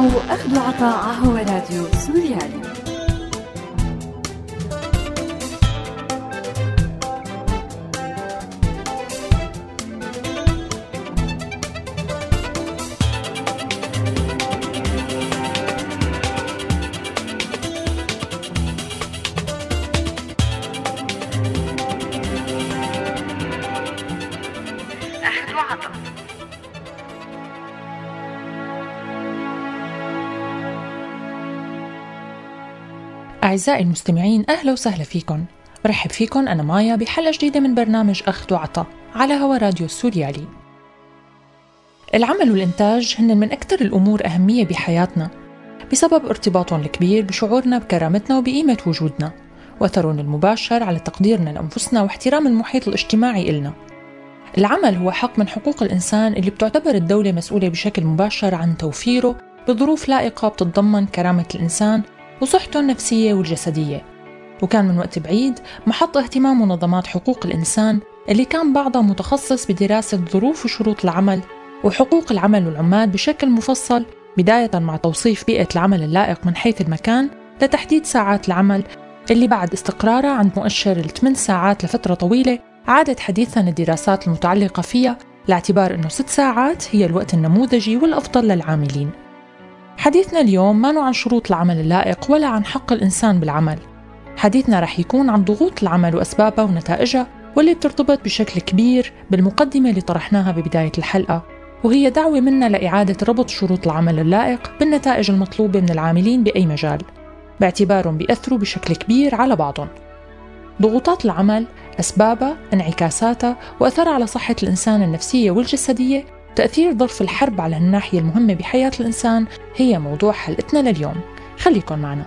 تسمعوا أخذ وعطاء هو راديو سوريالي. أعزائي المستمعين أهلا وسهلا فيكم. برحب فيكم أنا مايا بحلقة جديدة من برنامج أخذ وعطا على هوا راديو السوريالي. العمل والإنتاج هن من أكثر الأمور أهمية بحياتنا بسبب ارتباطهم الكبير بشعورنا بكرامتنا وبقيمة وجودنا وأثرهم المباشر على تقديرنا لأنفسنا واحترام المحيط الاجتماعي إلنا. العمل هو حق من حقوق الإنسان اللي بتعتبر الدولة مسؤولة بشكل مباشر عن توفيره بظروف لائقة بتتضمن كرامة الإنسان وصحته النفسية والجسدية. وكان من وقت بعيد محط اهتمام منظمات حقوق الإنسان اللي كان بعضها متخصص بدراسة ظروف وشروط العمل وحقوق العمل والعمال بشكل مفصل بداية مع توصيف بيئة العمل اللائق من حيث المكان لتحديد ساعات العمل اللي بعد استقرارها عند مؤشر الثمان ساعات لفترة طويلة عادت حديثا الدراسات المتعلقة فيها لاعتبار أنه ست ساعات هي الوقت النموذجي والأفضل للعاملين. حديثنا اليوم ما عن شروط العمل اللائق ولا عن حق الإنسان بالعمل. حديثنا رح يكون عن ضغوط العمل وأسبابها ونتائجها واللي بترتبط بشكل كبير بالمقدمة اللي طرحناها ببداية الحلقة. وهي دعوة منا لإعادة ربط شروط العمل اللائق بالنتائج المطلوبة من العاملين بأي مجال باعتبارهم بيأثروا بشكل كبير على بعضهم. ضغوطات العمل أسبابها، انعكاساتها وأثرها على صحة الإنسان النفسية والجسدية تأثير ظرف الحرب على الناحية المهمة بحياة الإنسان هي موضوع حلقتنا لليوم. خليكن معنا.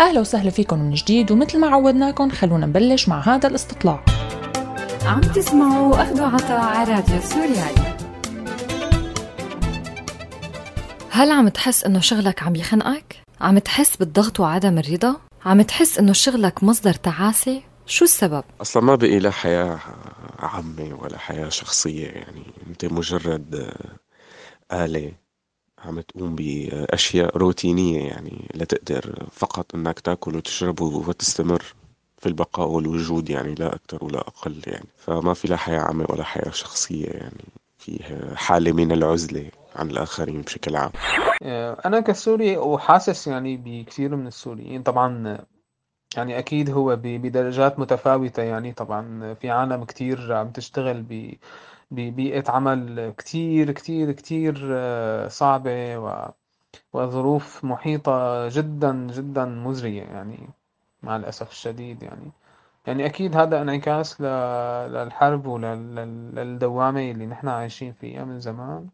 أهلا وسهلا فيكم من جديد ومثل ما عودناكم خلونا نبلش مع هذا الاستطلاع. عم تسمعوا أخذ عطاء على راديو سوريالي. هل عم تحس إنه شغلك عم يخنقك؟ عم تحس بالضغط وعدم الرضا؟ عم تحس إنه شغلك مصدر تعاسة؟ شو السبب؟ أصلا ما بقي لا حياة عامة ولا حياة شخصية يعني أنت مجرد آلة عم تقوم بأشياء روتينية يعني لتقدر فقط أنك تأكل وتشرب وتستمر في البقاء والوجود يعني لا أكثر ولا أقل يعني فما في لا حياة عامة ولا حياة شخصية يعني فيها حالة من العزلة عن الآخرين بشكل عام. آه، أنا كسوري وحاسس يعني بكثير من السوريين. طبعا يعني أكيد هو بدرجات متفاوتة. يعني طبعا في عالم كتير عم تشتغل ب ببيئة عمل كتير كتير كتير آه، صعبة وظروف محيطة جدا جدا مزرية يعني مع الأسف الشديد يعني. يعني أكيد هذا انعكاس للحرب وللدوامة اللي نحن عايشين فيها من زمان.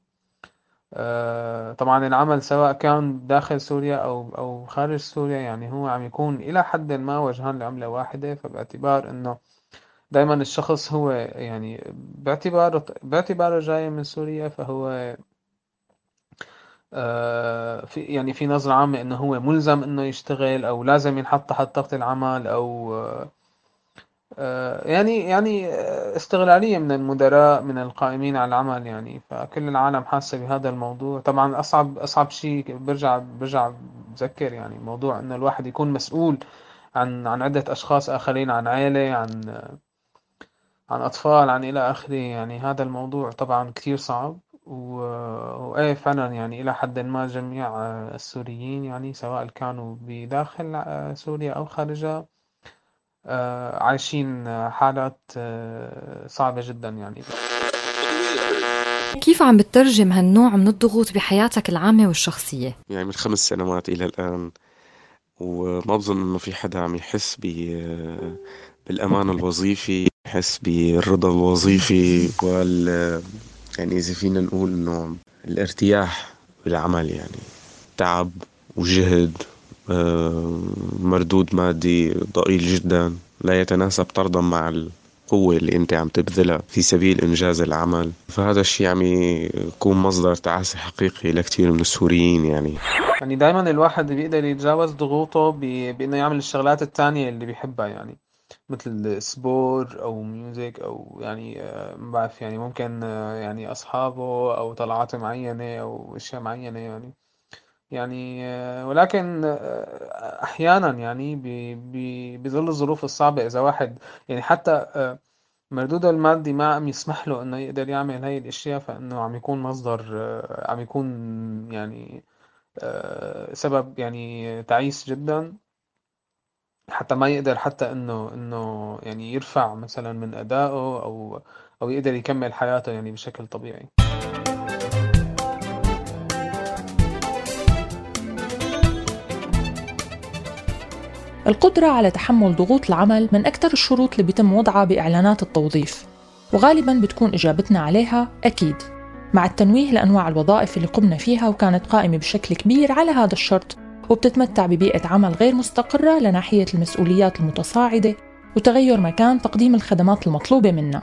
آه، طبعا العمل سواء كان داخل سوريا أو أو خارج سوريا يعني هو عم يكون إلى حد ما وجهان لعملة واحدة. فباعتبار إنه دايما الشخص هو يعني باعتباره باعتباره جاي من سوريا فهو آه، في يعني في نظرة عامة إنه هو ملزم إنه يشتغل أو لازم ينحط تحت ضغط العمل أو آه، يعني يعني استغلالية من المدراء من القائمين على العمل يعني. فكل العالم حاسة بهذا الموضوع. طبعا أصعب أصعب شيء برجع برجع بذكر يعني موضوع إنه الواحد يكون مسؤول عن عن عدة أشخاص آخرين عن عائلة عن عن أطفال عن إلى آخره. يعني هذا الموضوع طبعا كتير صعب. وإيه فعلا يعني إلى حد ما جميع السوريين يعني سواء كانوا بداخل سوريا أو خارجها آه، عايشين حالات آه، صعبة جدا يعني كيف عم بتترجم هالنوع من الضغوط بحياتك العامة والشخصية؟ يعني من خمس سنوات إلى الآن وما بظن إنه في حدا عم يحس بالأمان الوظيفي يحس بالرضا الوظيفي وال يعني إذا فينا نقول إنه الارتياح بالعمل يعني تعب وجهد آه، مردود مادي ضئيل جدا لا يتناسب طردا مع القوة اللي أنت عم تبذلها في سبيل إنجاز العمل. فهذا الشيء عم يكون مصدر تعاسة حقيقي لكثير من السوريين يعني. يعني دائما الواحد بيقدر يتجاوز ضغوطه بإنه يعمل الشغلات الثانية اللي بيحبها يعني مثل sport أو music أو يعني آه، ما بعرف يعني ممكن آه، يعني أصحابه أو طلعات معينة أو أشياء معينة يعني. يعني ولكن أحيانا يعني بظل الظروف الصعبة إذا واحد يعني حتى مردوده المادي ما عم يسمح له إنه يقدر يعمل هاي الأشياء فإنه عم يكون مصدر عم يكون يعني سبب يعني تعيس جدا حتى ما يقدر حتى إنه إنه يعني يرفع مثلا من أدائه أو أو يقدر يكمل حياته يعني بشكل طبيعي. القدرة على تحمل ضغوط العمل من أكثر الشروط اللي بيتم وضعها بإعلانات التوظيف وغالبا بتكون إجابتنا عليها أكيد. مع التنويه لأنواع الوظائف اللي قمنا فيها وكانت قائمة بشكل كبير على هذا الشرط وبتتمتع ببيئة عمل غير مستقرة لناحية المسؤوليات المتصاعدة وتغير مكان تقديم الخدمات المطلوبة منا.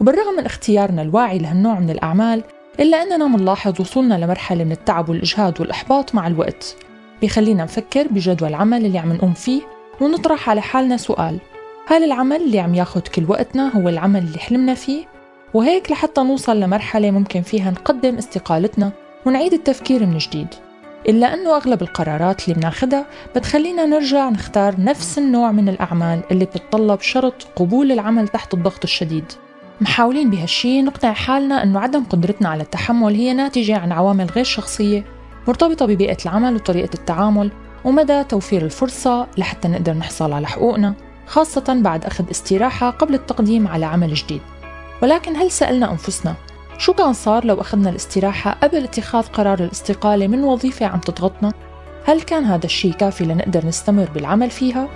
وبالرغم من اختيارنا الواعي لهالنوع من الأعمال إلا أننا منلاحظ وصولنا لمرحلة من التعب والإجهاد والإحباط مع الوقت. بيخلينا نفكر بجدول العمل اللي عم نقوم فيه ونطرح على حالنا سؤال. هل العمل اللي عم ياخد كل وقتنا هو العمل اللي حلمنا فيه؟ وهيك لحتى نوصل لمرحلة ممكن فيها نقدم استقالتنا ونعيد التفكير من جديد. إلا أنه أغلب القرارات اللي بناخدها بتخلينا نرجع نختار نفس النوع من الأعمال اللي بتتطلب شرط قبول العمل تحت الضغط الشديد. محاولين بهالشي نقنع حالنا أنه عدم قدرتنا على التحمل هي ناتجة عن عوامل غير شخصية مرتبطة ببيئة العمل وطريقة التعامل ومدى توفير الفرصة لحتى نقدر نحصل على حقوقنا خاصة بعد أخذ استراحة قبل التقديم على عمل جديد ولكن هل سألنا أنفسنا شو كان صار لو أخذنا الاستراحة قبل اتخاذ قرار الاستقالة من وظيفة عم تضغطنا؟ هل كان هذا الشيء كافي لنقدر نستمر بالعمل فيها؟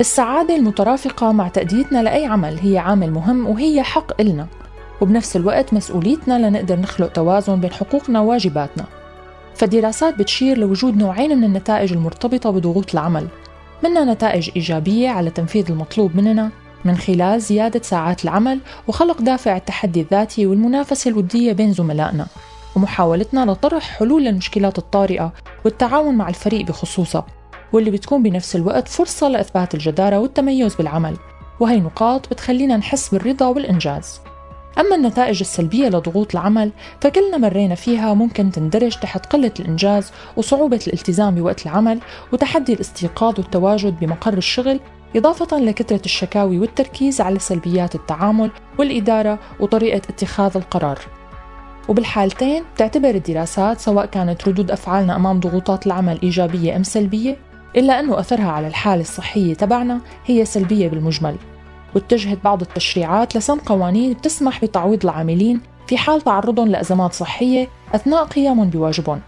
السعادة المترافقة مع تأديتنا لأي عمل هي عامل مهم وهي حق إلنا. وبنفس الوقت مسؤوليتنا لنقدر نخلق توازن بين حقوقنا وواجباتنا. فالدراسات بتشير لوجود نوعين من النتائج المرتبطة بضغوط العمل. منها نتائج إيجابية على تنفيذ المطلوب مننا من خلال زيادة ساعات العمل وخلق دافع التحدي الذاتي والمنافسة الودية بين زملائنا. ومحاولتنا لطرح حلول للمشكلات الطارئة والتعاون مع الفريق بخصوصها. واللي بتكون بنفس الوقت فرصة لإثبات الجدارة والتميز بالعمل. وهي نقاط بتخلينا نحس بالرضا والإنجاز. أما النتائج السلبية لضغوط العمل فكلنا مرينا فيها ممكن تندرج تحت قلة الإنجاز وصعوبة الالتزام بوقت العمل وتحدي الاستيقاظ والتواجد بمقر الشغل إضافة لكثرة الشكاوي والتركيز على سلبيات التعامل والإدارة وطريقة اتخاذ القرار. وبالحالتين تعتبر الدراسات سواء كانت ردود أفعالنا أمام ضغوطات العمل إيجابية أم سلبية إلا أنه أثرها على الحالة الصحية تبعنا هي سلبية بالمجمل واتجهت بعض التشريعات لسن قوانين بتسمح بتعويض العاملين في حال تعرضهم لأزمات صحية أثناء قيامهم بواجبهم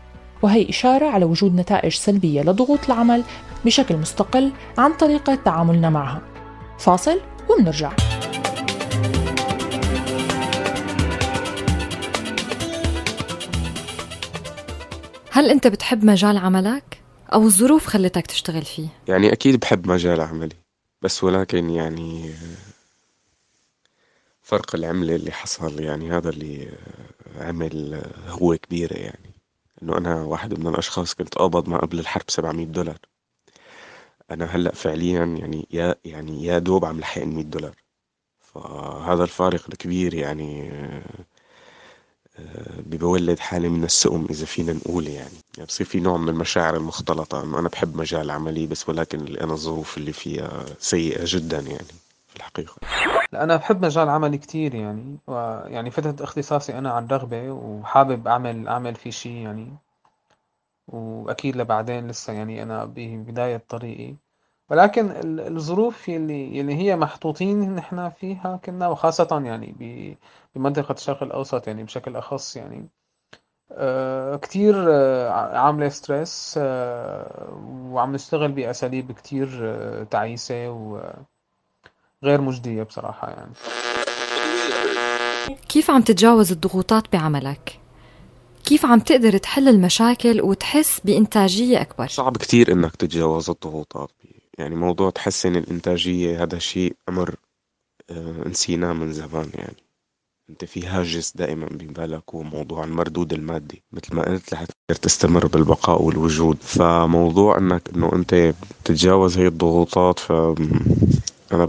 وهي إشارة على وجود نتائج سلبية لضغوط العمل بشكل مستقل عن طريقة تعاملنا معها فاصل ومنرجع هل أنت بتحب مجال عملك؟ أو الظروف خلتك تشتغل فيه؟ يعني أكيد بحب مجال عملي بس ولكن يعني فرق العملة اللي حصل يعني هذا اللي عمل هو كبيرة يعني إنه أنا واحد من الأشخاص كنت أقبض ما قبل الحرب 700 دولار أنا هلأ فعليا يعني يا يعني يا دوب عم لحق 100 دولار فهذا الفارق الكبير يعني ببولد حالة من السؤم إذا فينا نقول يعني. يعني بصير في نوع من المشاعر المختلطة. إنه أنا بحب مجال عملي بس ولكن أنا الظروف اللي فيها سيئة جدا يعني في الحقيقة. أنا بحب مجال عملي كتير يعني. ويعني فترة اختصاصي أنا عن رغبة وحابب أعمل أعمل في شيء يعني. وأكيد لبعدين لسه يعني أنا ببداية طريقي. ولكن الظروف اللي اللي هي محطوطين نحن فيها كنا وخاصة يعني بمنطقة الشرق الأوسط يعني بشكل أخص يعني آه، كتير آه، عاملة ستريس آه، وعم نشتغل بأساليب كتير تعيسة وغير مجدية بصراحة يعني كيف عم تتجاوز الضغوطات بعملك؟ كيف عم تقدر تحل المشاكل وتحس بإنتاجية أكبر؟ صعب كتير إنك تتجاوز الضغوطات يعني موضوع تحسن الإنتاجية هذا شيء أمر نسيناه من زمان يعني. أنت في هاجس دائما ببالك هو موضوع المردود المادي مثل ما قلت لحتقدر تستمر بالبقاء والوجود. فموضوع إنك إنه أنت تتجاوز هي الضغوطات ف أنا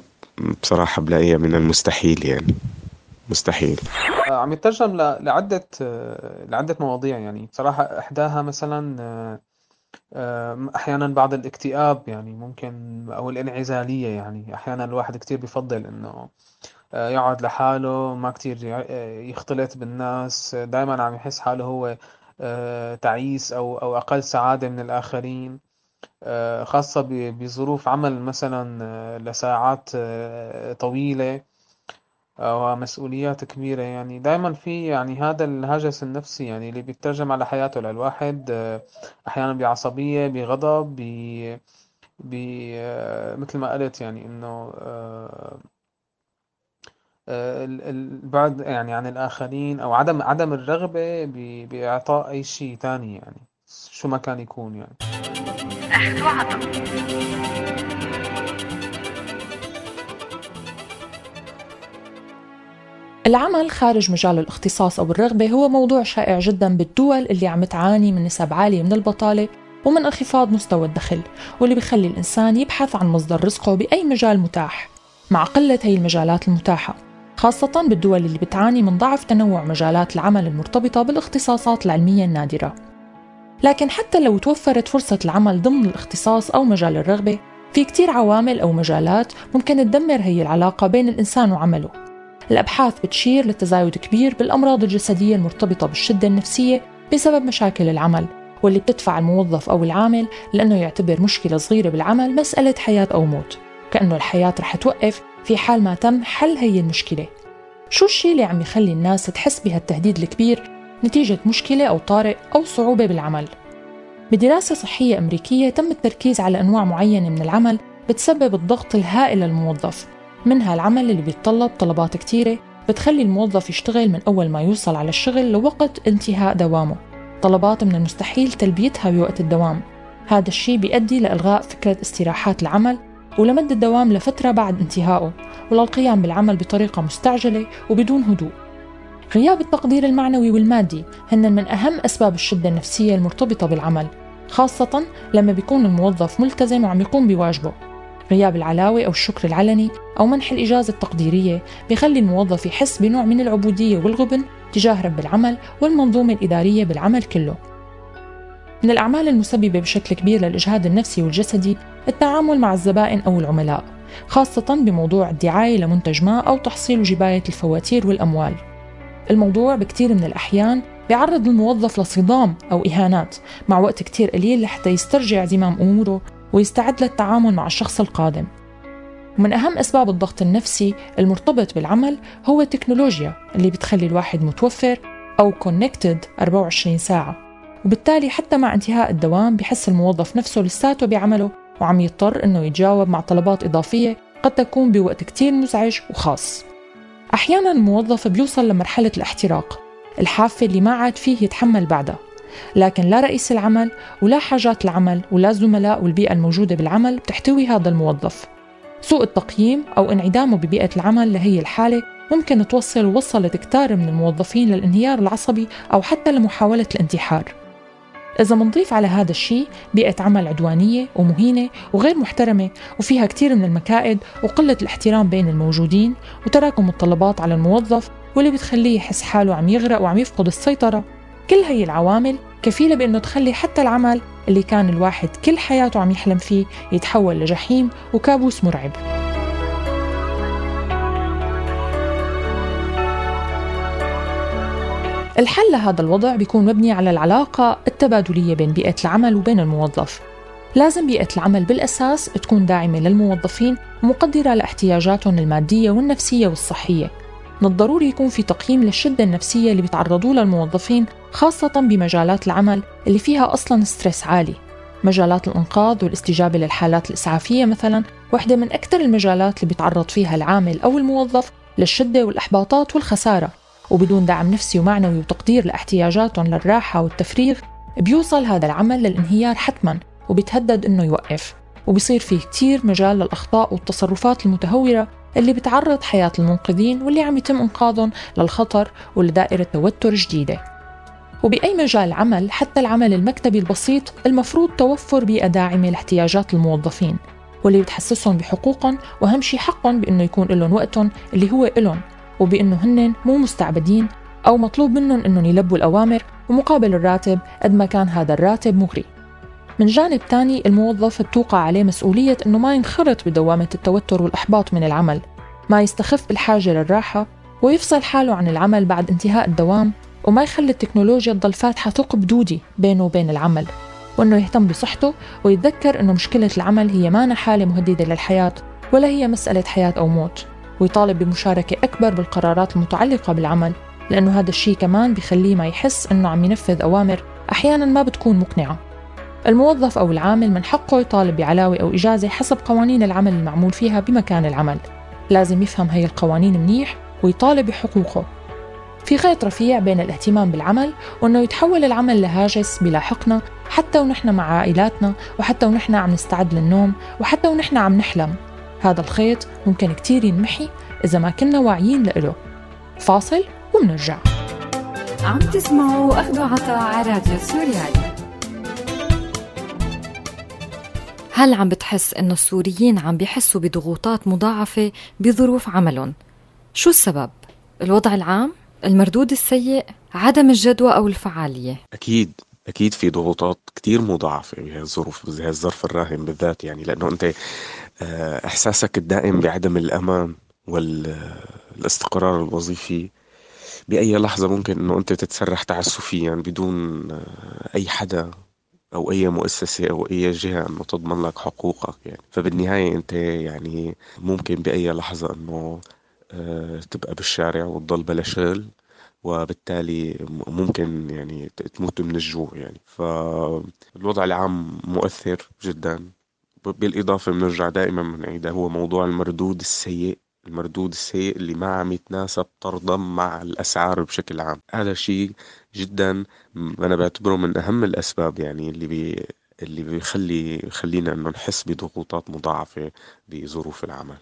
بصراحة بلاقيها من المستحيل يعني. مستحيل. آه، عم يترجم لعدة آه، لعدة مواضيع يعني. بصراحة إحداها مثلا آه، أحيانا بعض الاكتئاب يعني ممكن أو الانعزالية يعني. أحيانا الواحد كتير بفضل إنه يقعد لحاله ما كتير يختلط بالناس. دائما عم يحس حاله هو تعيس أو أو أقل سعادة من الآخرين. خاصة بظروف عمل مثلا لساعات طويلة. ومسؤوليات كبيرة يعني. دائما في يعني هذا الهجس النفسي يعني اللي بيترجم على حياته للواحد أحيانا بعصبية بغضب ب ب مثل ما قلت يعني إنه البعد يعني عن الآخرين أو عدم عدم الرغبة بإعطاء أي شيء تاني يعني شو ما كان يكون يعني. أخذ العمل خارج مجال الاختصاص أو الرغبة هو موضوع شائع جدا بالدول اللي عم تعاني من نسب عالية من البطالة ومن انخفاض مستوى الدخل واللي بيخلي الإنسان يبحث عن مصدر رزقه بأي مجال متاح مع قلة هي المجالات المتاحة خاصة بالدول اللي بتعاني من ضعف تنوع مجالات العمل المرتبطة بالاختصاصات العلمية النادرة. لكن حتى لو توفرت فرصة العمل ضمن الاختصاص أو مجال الرغبة في كتير عوامل أو مجالات ممكن تدمر هي العلاقة بين الإنسان وعمله. الأبحاث بتشير لتزايد كبير بالأمراض الجسدية المرتبطة بالشدة النفسية بسبب مشاكل العمل واللي بتدفع الموظف أو العامل لأنه يعتبر مشكلة صغيرة بالعمل مسألة حياة أو موت. كأنه الحياة رح توقف في حال ما تم حل هي المشكلة. شو الشيء اللي عم يخلي الناس تحس بهالتهديد الكبير؟ نتيجة مشكلة أو طارئ أو صعوبة بالعمل. بدراسة صحية أمريكية تم التركيز على أنواع معينة من العمل بتسبب الضغط الهائل للموظف. منها العمل اللي بيتطلب طلبات كتيرة بتخلي الموظف يشتغل من أول ما يوصل على الشغل لوقت انتهاء دوامه. طلبات من المستحيل تلبيتها بوقت الدوام. هذا الشيء بيؤدي لإلغاء فكرة استراحات العمل ولمد الدوام لفترة بعد انتهائه وللقيام بالعمل بطريقة مستعجلة وبدون هدوء. غياب التقدير المعنوي والمادي هن من أهم أسباب الشدة النفسية المرتبطة بالعمل خاصة لما بيكون الموظف ملتزم وعم يقوم بواجبه. غياب العلاوة أو الشكر العلني أو منح الإجازة التقديرية بيخلي الموظف يحس بنوع من العبودية والغبن تجاه رب العمل والمنظومة الإدارية بالعمل كله. من الأعمال المسببة بشكل كبير للإجهاد النفسي والجسدي التعامل مع الزبائن أو العملاء خاصة بموضوع الدعاية لمنتج ما أو تحصيل وجباية الفواتير والأموال. الموضوع بكثير من الأحيان بيعرض الموظف لصدام أو إهانات مع وقت كتير قليل لحتى يسترجع زمام أموره ويستعد للتعامل مع الشخص القادم. ومن أهم أسباب الضغط النفسي المرتبط بالعمل هو التكنولوجيا اللي بتخلي الواحد متوفر أو كونكتد 24 ساعة. وبالتالي حتى مع انتهاء الدوام بحس الموظف نفسه لساته بعمله وعم يضطر إنه يتجاوب مع طلبات إضافية قد تكون بوقت كتير مزعج وخاص. أحيانا الموظف بيوصل لمرحلة الاحتراق الحافة اللي ما عاد فيه يتحمل بعدها. لكن لا رئيس العمل ولا حاجات العمل ولا الزملاء والبيئة الموجودة بالعمل بتحتوي هذا الموظف. سوء التقييم أو انعدامه ببيئة العمل لهي الحالة ممكن توصل ووصلت كتار من الموظفين للانهيار العصبي أو حتى لمحاولة الانتحار. إذا منضيف على هذا الشيء بيئة عمل عدوانية ومهينة وغير محترمة وفيها كتير من المكائد وقلة الاحترام بين الموجودين وتراكم الطلبات على الموظف واللي بتخليه يحس حاله عم يغرق وعم يفقد السيطرة. كل هي العوامل كفيلة بأنه تخلي حتى العمل اللي كان الواحد كل حياته عم يحلم فيه يتحول لجحيم وكابوس مرعب. الحل لهذا الوضع بيكون مبني على العلاقة التبادلية بين بيئة العمل وبين الموظف. لازم بيئة العمل بالأساس تكون داعمة للموظفين ومقدرة لاحتياجاتهم المادية والنفسية والصحية. من الضروري يكون في تقييم للشدة النفسية اللي بيتعرضوا لها الموظفين خاصة بمجالات العمل اللي فيها أصلا ستريس عالي. مجالات الإنقاذ والاستجابة للحالات الإسعافية مثلا واحدة من أكثر المجالات اللي بيتعرض فيها العامل أو الموظف للشدة والإحباطات والخسارة. وبدون دعم نفسي ومعنوي وتقدير لاحتياجاتهم للراحة والتفريغ بيوصل هذا العمل للانهيار حتما وبيتهدد إنه يوقف. وبصير في كتير مجال للأخطاء والتصرفات المتهورة اللي بتعرض حياة المنقذين واللي عم يتم إنقاذهم للخطر ولدائرة توتر جديدة. وبأي مجال عمل حتى العمل المكتبي البسيط المفروض توفر بيئة داعمة لاحتياجات الموظفين واللي بتحسسهم بحقوقهم وأهم شي حقهم بأنه يكون لهم وقتهم اللي هو إلهم وبأنه هن مو مستعبدين أو مطلوب منهم أنهم يلبوا الأوامر ومقابل الراتب قد ما كان هذا الراتب مغري. من جانب تاني الموظف بتوقع عليه مسؤولية أنه ما ينخرط بدوامة التوتر والإحباط من العمل. ما يستخف بالحاجة للراحة ويفصل حاله عن العمل بعد انتهاء الدوام وما يخلي التكنولوجيا تضل فاتحة ثقب دودي بينه وبين العمل وأنه يهتم بصحته ويتذكر أنه مشكلة العمل هي ما حالة مهددة للحياة ولا هي مسألة حياة أو موت ويطالب بمشاركة أكبر بالقرارات المتعلقة بالعمل لأنه هذا الشيء كمان بخليه ما يحس أنه عم ينفذ أوامر أحيانا ما بتكون مقنعة. الموظف أو العامل من حقه يطالب بعلاوة أو إجازة حسب قوانين العمل المعمول فيها بمكان العمل. لازم يفهم هي القوانين منيح ويطالب بحقوقه. في خيط رفيع بين الاهتمام بالعمل وأنه يتحول العمل لهاجس بيلاحقنا حتى ونحن مع عائلاتنا وحتى ونحن عم نستعد للنوم وحتى ونحن عم نحلم. هذا الخيط ممكن كتير ينمحي إذا ما كنا واعيين له. فاصل ومنرجع. عم تسمعوا أخذ عطاء على راديو سوريالي. هل عم بتحس إنه السوريين عم بيحسوا بضغوطات مضاعفة بظروف عملهم؟ شو السبب؟ الوضع العام؟ المردود السيء؟ عدم الجدوى أو الفعالية؟ أكيد أكيد في ضغوطات كتير مضاعفة بهذه الظروف بهذا الظرف الراهن بالذات يعني لأنه أنت آه، إحساسك الدائم بعدم الأمان والاستقرار الوظيفي بأي لحظة ممكن إنه أنت تتسرح تعسفيا بدون آه، أي حدا أو أي مؤسسة أو أي جهة إنه تضمن لك حقوقك يعني. فبالنهاية أنت يعني ممكن بأي لحظة إنه آه، تبقى بالشارع وتضل بلا شغل وبالتالي ممكن يعني تموت من الجوع يعني. فالوضع العام مؤثر جدا. بالإضافة بنرجع دائما بنعيدها هو موضوع المردود السيء. المردود السيء اللي ما عم يتناسب طردا مع الأسعار بشكل عام. هذا شيء جدا أنا بعتبره من أهم الأسباب يعني اللي بي اللي بيخلي يخلينا إنه نحس بضغوطات مضاعفة بظروف العمل.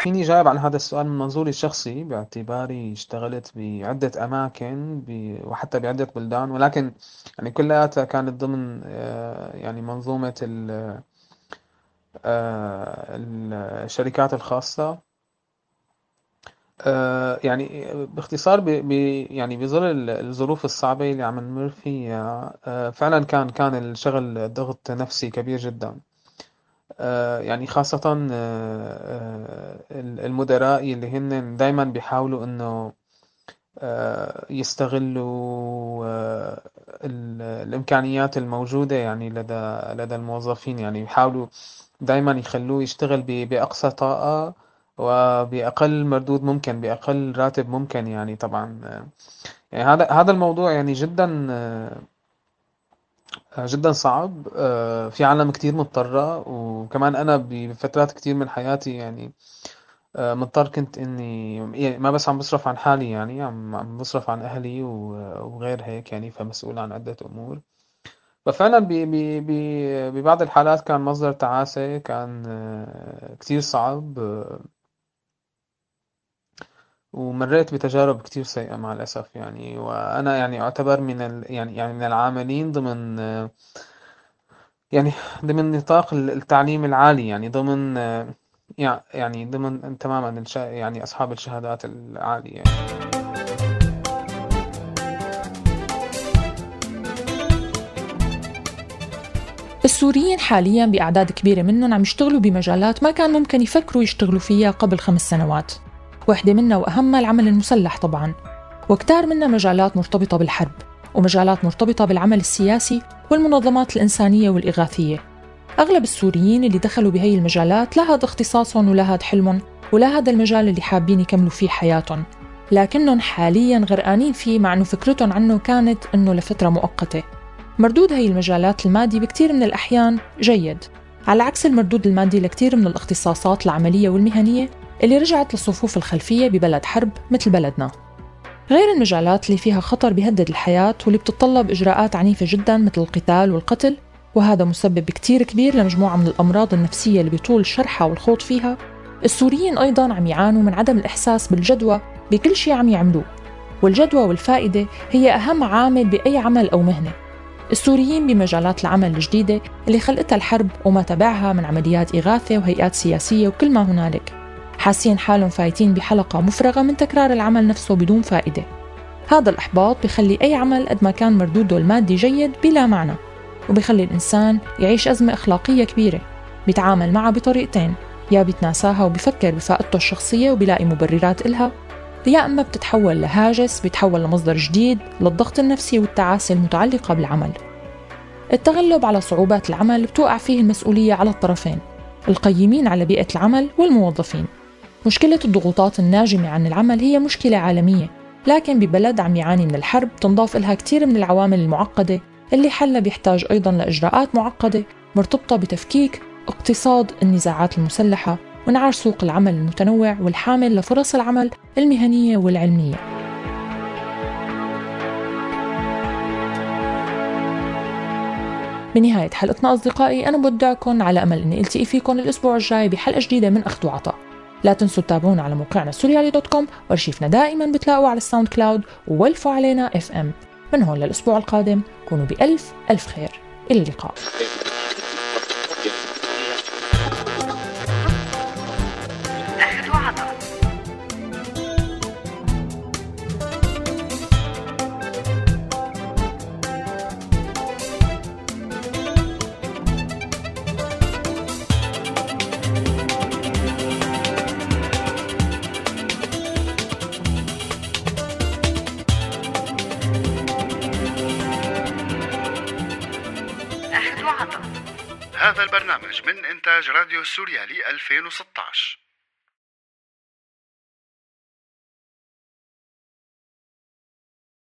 فيني جاوب عن هذا السؤال من منظوري الشخصي؟ باعتباري اشتغلت بعدة أماكن وحتى بعدة بلدان ولكن يعني كلياتها كانت ضمن آه، يعني منظومة آه، الشركات الخاصة. آه، يعني باختصار ب يعني بظل الظروف الصعبة اللي عم نمر فيها آه، فعلا كان كان الشغل ضغط نفسي كبير جدا. آه، يعني خاصة المدراء اللي هن دايما بيحاولوا إنه يستغلوا الإمكانيات الموجودة يعني لدى لدى الموظفين. يعني بيحاولوا دايما يخلوه يشتغل بأقصى طاقة وبأقل مردود ممكن بأقل راتب ممكن يعني طبعا. يعني هذا هذا الموضوع يعني جدا جدا صعب. في عالم كتير مضطرة وكمان أنا بفترات كتير من حياتي يعني مضطر كنت إني يعني ما بس عم بصرف عن حالي يعني عم بصرف عن أهلي وغير هيك يعني فمسؤول عن عدة أمور. ففعلا ببعض الحالات كان مصدر تعاسة كان كتير صعب. ومريت بتجارب كتير سيئة مع الأسف يعني وأنا يعني أعتبر من ال يعني يعني من العاملين ضمن يعني ضمن نطاق التعليم العالي يعني ضمن يعني ضمن تماما يعني أصحاب الشهادات العالية يعني. السوريين حاليا بأعداد كبيرة منهم عم يشتغلوا بمجالات ما كان ممكن يفكروا يشتغلوا فيها قبل خمس سنوات واحدة منها وأهمها العمل المسلح طبعا. وكتار منها مجالات مرتبطة بالحرب ومجالات مرتبطة بالعمل السياسي والمنظمات الإنسانية والإغاثية. أغلب السوريين اللي دخلوا بهي المجالات لا هذا اختصاصهم ولا هذا حلمهم ولا هذا المجال اللي حابين يكملوا فيه حياتهم لكنهم حاليا غرقانين فيه مع أنه فكرتهم عنه كانت أنه لفترة مؤقتة. مردود هي المجالات المادي بكثير من الأحيان جيد. على عكس المردود المادي لكثير من الاختصاصات العملية والمهنية اللي رجعت للصفوف الخلفية ببلد حرب مثل بلدنا. غير المجالات اللي فيها خطر بيهدد الحياة واللي بتتطلب إجراءات عنيفة جدا مثل القتال والقتل وهذا مسبب كتير كبير لمجموعة من الأمراض النفسية اللي بيطول شرحها والخوض فيها. السوريين أيضا عم يعانوا من عدم الإحساس بالجدوى بكل شيء عم يعملوه والجدوى والفائدة هي أهم عامل بأي عمل أو مهنة. السوريين بمجالات العمل الجديدة اللي خلقتها الحرب وما تبعها من عمليات إغاثة وهيئات سياسية وكل ما هنالك. حاسين حالهم فايتين بحلقة مفرغة من تكرار العمل نفسه بدون فائدة. هذا الإحباط بخلي أي عمل قد ما كان مردوده المادي جيد بلا معنى وبخلي الإنسان يعيش أزمة أخلاقية كبيرة. بيتعامل معها بطريقتين يا بيتناساها وبفكر بفائدته الشخصية وبيلاقي مبررات إلها يا إما بتتحول لهاجس بيتحول لمصدر جديد للضغط النفسي والتعاسة المتعلقة بالعمل. التغلب على صعوبات العمل بتوقع فيه المسؤولية على الطرفين القيمين على بيئة العمل والموظفين. مشكلة الضغوطات الناجمة عن العمل هي مشكلة عالمية لكن ببلد عم يعاني من الحرب تنضاف لها كثير من العوامل المعقدة اللي حلها بيحتاج أيضا لإجراءات معقدة مرتبطة بتفكيك اقتصاد النزاعات المسلحة وانعاش سوق العمل المتنوع والحامل لفرص العمل المهنية والعلمية. بنهاية حلقتنا أصدقائي أنا بودعكم على أمل أني ألتقي فيكم الأسبوع الجاي بحلقة جديدة من أخذ وعطاء. لا تنسوا تتابعونا على موقعنا سوريالي dot com وارشيفنا دائما بتلاقوا على الساوند كلاود وولفوا علينا FM من هون للأسبوع القادم كونوا بألف ألف خير. إلى اللقاء. إنتاج راديو سوريالي 2016